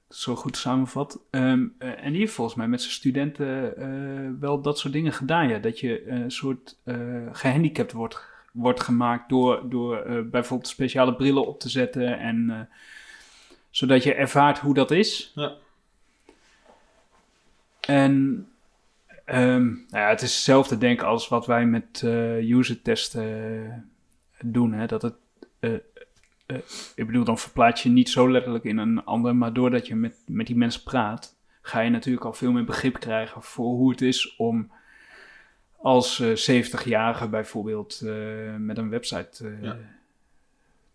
Zo goed samenvat. Ehm, eh, en die heeft volgens mij met zijn studenten eh, wel dat soort dingen gedaan. Ja. Dat je een soort eh, gehandicapt wordt, wordt gemaakt door, door eh, bijvoorbeeld speciale brillen op te zetten. En, eh, zodat je ervaart hoe dat is. Ja. En ehm, nou ja, het is hetzelfde denk ik als wat wij met eh user testen eh, doen. Hè? Dat het, eh, ik bedoel, dan verplaats je niet zo letterlijk in een ander, maar doordat je met, met die mensen praat, ga je natuurlijk al veel meer begrip krijgen voor hoe het is om als eh 70-jarige bijvoorbeeld met een website Ja.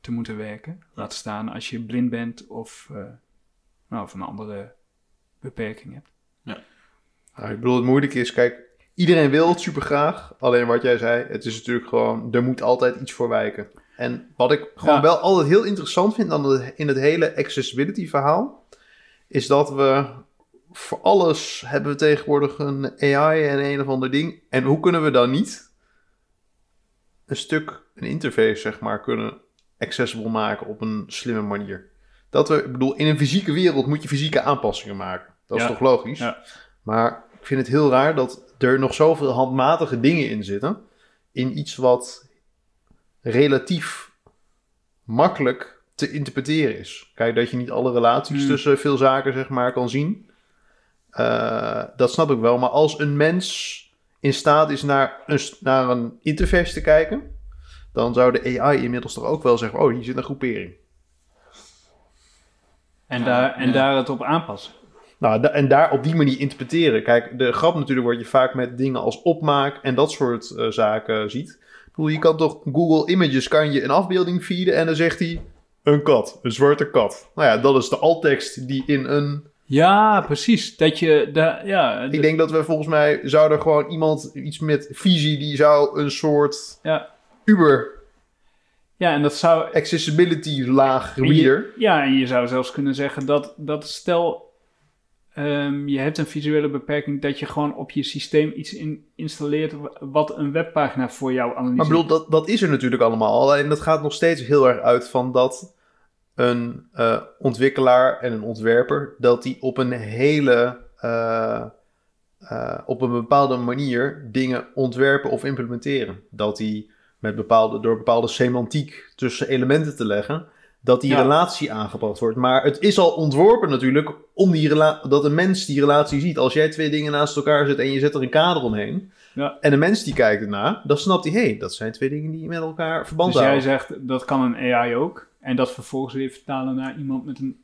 te moeten werken. Laat staan als je blind bent of, nou, of een andere beperking hebt. Nou, ik bedoel, het moeilijke is, kijk, iedereen wil het super graag. Alleen wat jij zei, het is natuurlijk gewoon, er moet altijd iets voor wijken. En wat ik gewoon Ja. wel altijd heel interessant vind dan het- in het hele accessibility verhaal, is dat we voor alles hebben we tegenwoordig een AI en een of ander ding. En hoe kunnen we dan niet een stuk, een interface zeg maar, kunnen accessible maken op een slimme manier? Dat we, ik bedoel, in een fysieke wereld moet je fysieke aanpassingen maken. Dat is Ja. toch logisch? Ja. Maar ik vind het heel raar dat er nog zoveel handmatige dingen in zitten. In iets wat relatief makkelijk te interpreteren is. Kijk, dat je niet alle relaties Hmm. tussen veel zaken zeg maar kan zien. Eh, dat snap ik wel. Maar als een mens in staat is naar een, naar een interface te kijken... dan zou de AI inmiddels toch ook wel zeggen... oh, hier zit een groepering. En, Ja, daar, en ja. daar het op aanpassen. Nou, en daar op die manier interpreteren. Kijk, de grap natuurlijk wordt je vaak met dingen als opmaak en dat soort eh, zaken ziet. Ik bedoel, je kan toch Google Images kan je een afbeelding feeden en dan zegt hij een kat, een zwarte kat. Nou ja, dat is de alttekst die in een... Ja, precies. Dat je daar, ja, Ik denk dat we volgens mij zouden gewoon iemand, iets met visie, die zou een soort ja, Uber ja, en dat zou. accessibility laag reader. ja, en je zou zelfs kunnen zeggen dat, dat stel. Ehm, je hebt een visuele beperking dat je gewoon op je systeem iets in, installeert wa- wat een webpagina voor jou analyseert. Maar bedoel, dat, dat is er natuurlijk allemaal. Alleen dat gaat nog steeds heel erg uit van dat een eh, ontwikkelaar en een ontwerper... dat die op een hele... eh, eh, op een bepaalde manier dingen ontwerpen of implementeren. Dat die met bepaalde, door bepaalde semantiek tussen elementen te leggen... dat die Ja. relatie aangebracht wordt. Maar het is al ontworpen natuurlijk om die dat een mens die relatie ziet. Als jij twee dingen naast elkaar zet en je zet er een kader omheen... Ja. En de mens die kijkt ernaar, dan snapt hij, hé, hey, dat zijn twee dingen die met elkaar verband dus jij houden. zegt dat kan een AI ook. En dat vervolgens weer vertalen naar iemand met een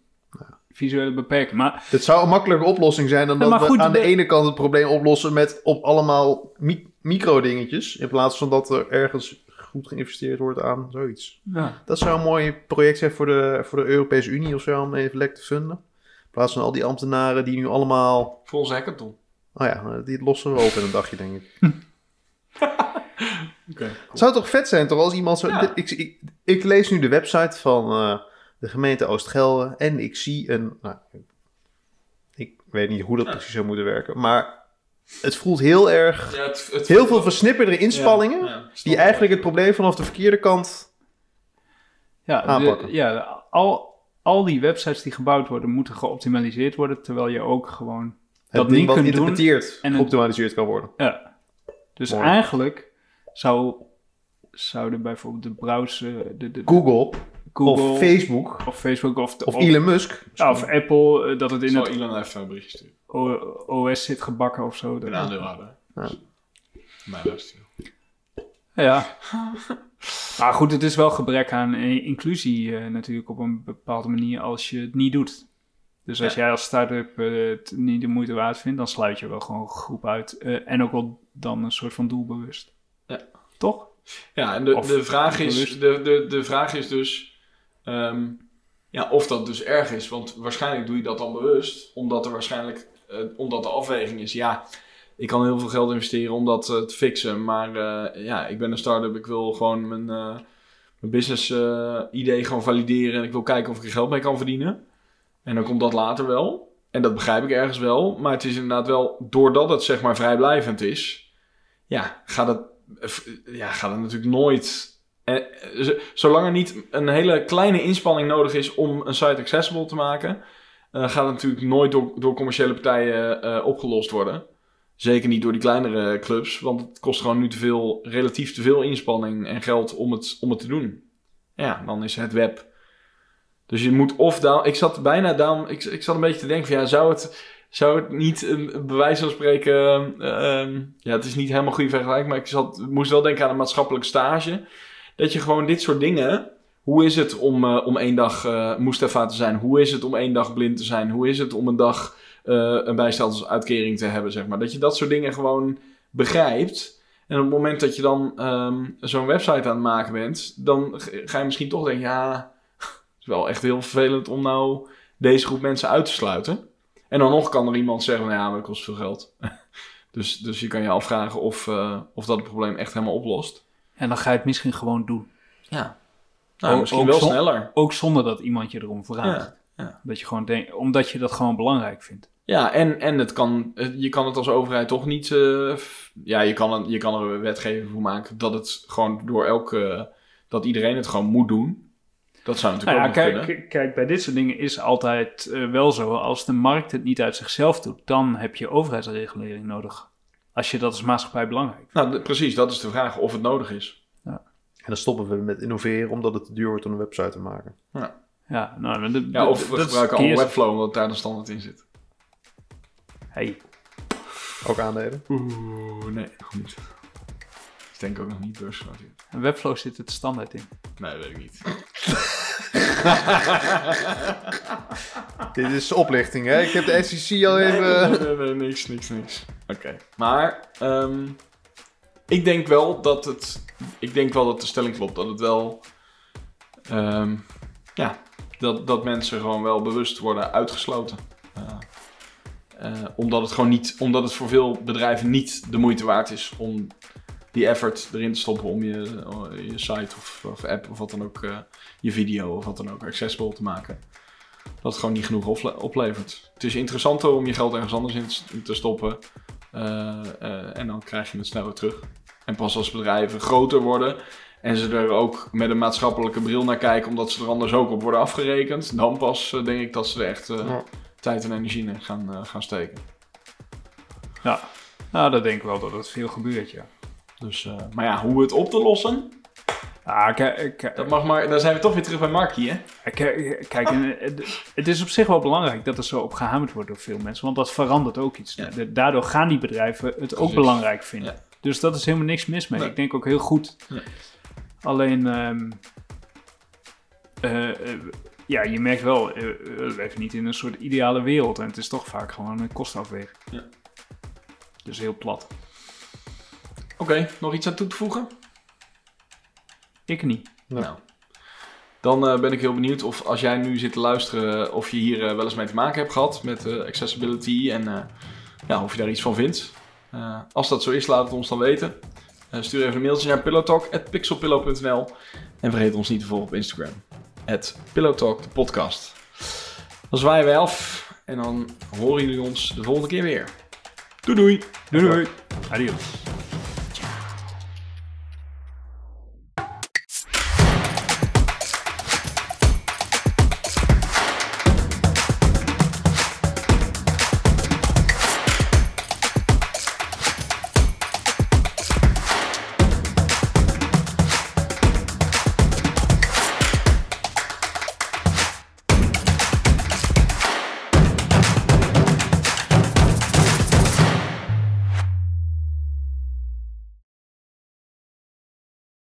visuele beperking. Maar Het zou een makkelijke oplossing zijn dan dat we aan de de- ene kant het probleem oplossen met op allemaal mi- micro-dingetjes, in plaats van dat er ergens goed geïnvesteerd wordt aan zoiets. ja, Dat zou een mooi project zijn voor de, voor de Europese Unie of zo, om even lekker te funden. In plaats van al die ambtenaren die nu allemaal... Onze hackathon. Oh ja, die lossen we op in een dagje, denk ik. Oké. Het zou toch vet zijn, toch, als iemand zo... Ja. Ik, ik, ik lees nu de website van eh, de gemeente Oost-Gelre en ik zie een... Nou, ik weet niet hoe dat Ja. precies zou moeten werken, maar het voelt heel erg... Ja, het, het Heel veel versnipperde inspanningen, Ja, ja, snap die eigenlijk het probleem vanaf de verkeerde kant... ja, de- Aanpakken. ja al, al die websites die gebouwd worden, moeten geoptimaliseerd worden. Terwijl je ook gewoon Het dat ding niet wat geïnterpreteerd en geoptimaliseerd kan worden. Ja. Dus Mooi. eigenlijk zou, zouden bijvoorbeeld de browser, de, de, Google, Google of Facebook of Facebook of, of Elon Musk. ja, of Apple, eh, dat het in Zal het Elon even een berichtje sturen. OS zit gebakken of zo. Dat- aandeelhouder. Ja. Mijn luister. Ja. maar goed, het is wel gebrek aan eh, inclusie eh, natuurlijk op een bepaalde manier als je het niet doet. Dus als Ja. jij als start-up eh, het niet de moeite waard vindt, dan sluit je wel gewoon een groep uit. eh, en ook wel dan een soort van doelbewust. Ja. Toch? Ja, en de, Of de, vraag is, de, de, de vraag is dus ehm, ja, of dat dus erg is. Want waarschijnlijk doe je dat dan bewust, omdat er waarschijnlijk, omdat de afweging is, ja, ik kan heel veel geld investeren om dat eh, te fixen. Maar eh, ja, ik ben een start-up, ik wil gewoon mijn, eh, mijn business eh, idee gewoon valideren en ik wil kijken of ik er geld mee kan verdienen. En dan komt dat later wel. En dat begrijp ik ergens wel. Maar het is inderdaad wel, doordat het zeg maar vrijblijvend is, ja, gaat het, eh, ja, gaat het natuurlijk nooit. eh, eh, zolang er niet een hele kleine inspanning nodig is om een site accessible te maken, eh, gaat natuurlijk nooit door, door commerciële partijen eh, opgelost worden. Zeker niet door die kleinere clubs, want het kost gewoon nu te veel, relatief te veel inspanning en geld om het, om het te doen. Ja, dan is het web. Dus je moet of dan. Ik zat bijna dan. Ik, ik zat een beetje te denken ja, zou het, zou het niet een, bewijs van spreken. eh, ehm, ja, het is niet helemaal goede vergelijking, maar ik zat, moest wel denken aan een maatschappelijke stage. Dat je gewoon dit soort dingen. Hoe is het om, eh, om één dag eh Mustafa te zijn? Hoe is het om één dag blind te zijn? Hoe is het om een dag eh, een bijstandsuitkering te hebben, zeg maar? Dat je dat soort dingen gewoon begrijpt. En op het moment dat je dan ehm, zo'n website aan het maken bent, dan ga je misschien toch denken, ja, het is wel echt heel vervelend om nou deze groep mensen uit te sluiten. En dan nog kan er iemand zeggen, van, ja, maar dat kost veel geld. dus, dus je kan je afvragen of, eh, of dat het probleem echt helemaal oplost. En dan ga je het misschien gewoon doen. Ja. Nou, Ook- misschien ook wel sneller. Ook zonder dat iemand je erom vraagt. Ja, ja. Dat je gewoon denkt, omdat je dat gewoon belangrijk vindt. Ja, en, en het kan, je kan het als overheid toch niet... eh, ja, je kan, er- je kan er een wetgeving voor maken dat het gewoon door elke... dat iedereen het gewoon moet doen. Dat zou natuurlijk Nou ja, ook kijk, kijk, bij dit soort dingen is altijd eh, wel zo. Als de markt het niet uit zichzelf doet, dan heb je overheidsregulering nodig. Als je dat als maatschappij belangrijk vindt. Nou, precies, dat is de vraag of het nodig is. En dan stoppen we met innoveren omdat het te duur wordt om een website te maken. Ja, nou, de, de- Ja, of we gebruiken al Webflow omdat daar de standaard in zit. Hey, Ook aandelen. Oeh, nee, nog niet. Ik denk ook nog niet beursgenoteerd. een Webflow zit het standaard in. Nee, dat weet ik niet. Dit is oplichting, hè? Ik heb de SEC al Nee, even... nee, nee, nee, niks, niks, niks. Oké. Maar ehm, ik denk wel dat het. Ik denk wel dat de stelling klopt. Dat het wel. ehm, ja, dat, dat mensen gewoon wel bewust worden uitgesloten. Eh, eh, omdat het gewoon niet. Omdat het voor veel bedrijven niet de moeite waard is om die effort erin te stoppen om je, je site of, of app of wat dan ook, eh, je video of wat dan ook accessible te maken. Dat het gewoon niet genoeg ople- oplevert. Het is interessanter om je geld ergens anders in te stoppen. en dan krijg je het sneller terug. En pas als bedrijven groter worden en ze er ook met een maatschappelijke bril naar kijken, omdat ze er anders ook op worden afgerekend, dan pas eh, denk ik dat ze er echt eh, Ja. tijd en energie in gaan, eh, gaan steken. Ja, nou, dat denk ik wel dat het veel gebeurt, ja. Dus, eh, maar ja, hoe het op te lossen, Ah, kijk, dat mag maar. Dan zijn we toch weer terug bij Markie, hè? kijk, kijk, en, d- het is op zich wel belangrijk dat er zo op gehamerd wordt door veel mensen, want dat verandert ook iets. Ja. Daardoor gaan die bedrijven het ook Precies. belangrijk vinden. Ja. Dus dat is helemaal niks mis mee. Nee. Ik denk ook heel goed. Nee. Alleen, ehm, eh, eh, ja, je merkt wel, eh, we leven niet in een soort ideale wereld en het is toch vaak gewoon een kostafweging. Ja. Dus heel plat. Oké, nog iets aan toe te voegen? Ik niet. Nou, dan eh, ben ik heel benieuwd of als jij nu zit te luisteren, of je hier wel eens mee te maken hebt gehad met eh, accessibility en eh, ja, of je daar iets van vindt. Eh, als dat zo is, laat het ons dan weten. Eh, stuur even een mailtje naar pillowtalk.pixelpillow.nl en vergeet ons niet te volgen op Instagram. Het Pillowtalk, de podcast. Dan zwaaien wij af en dan horen jullie ons de volgende keer weer. Doei doei! Doei doei. Adios.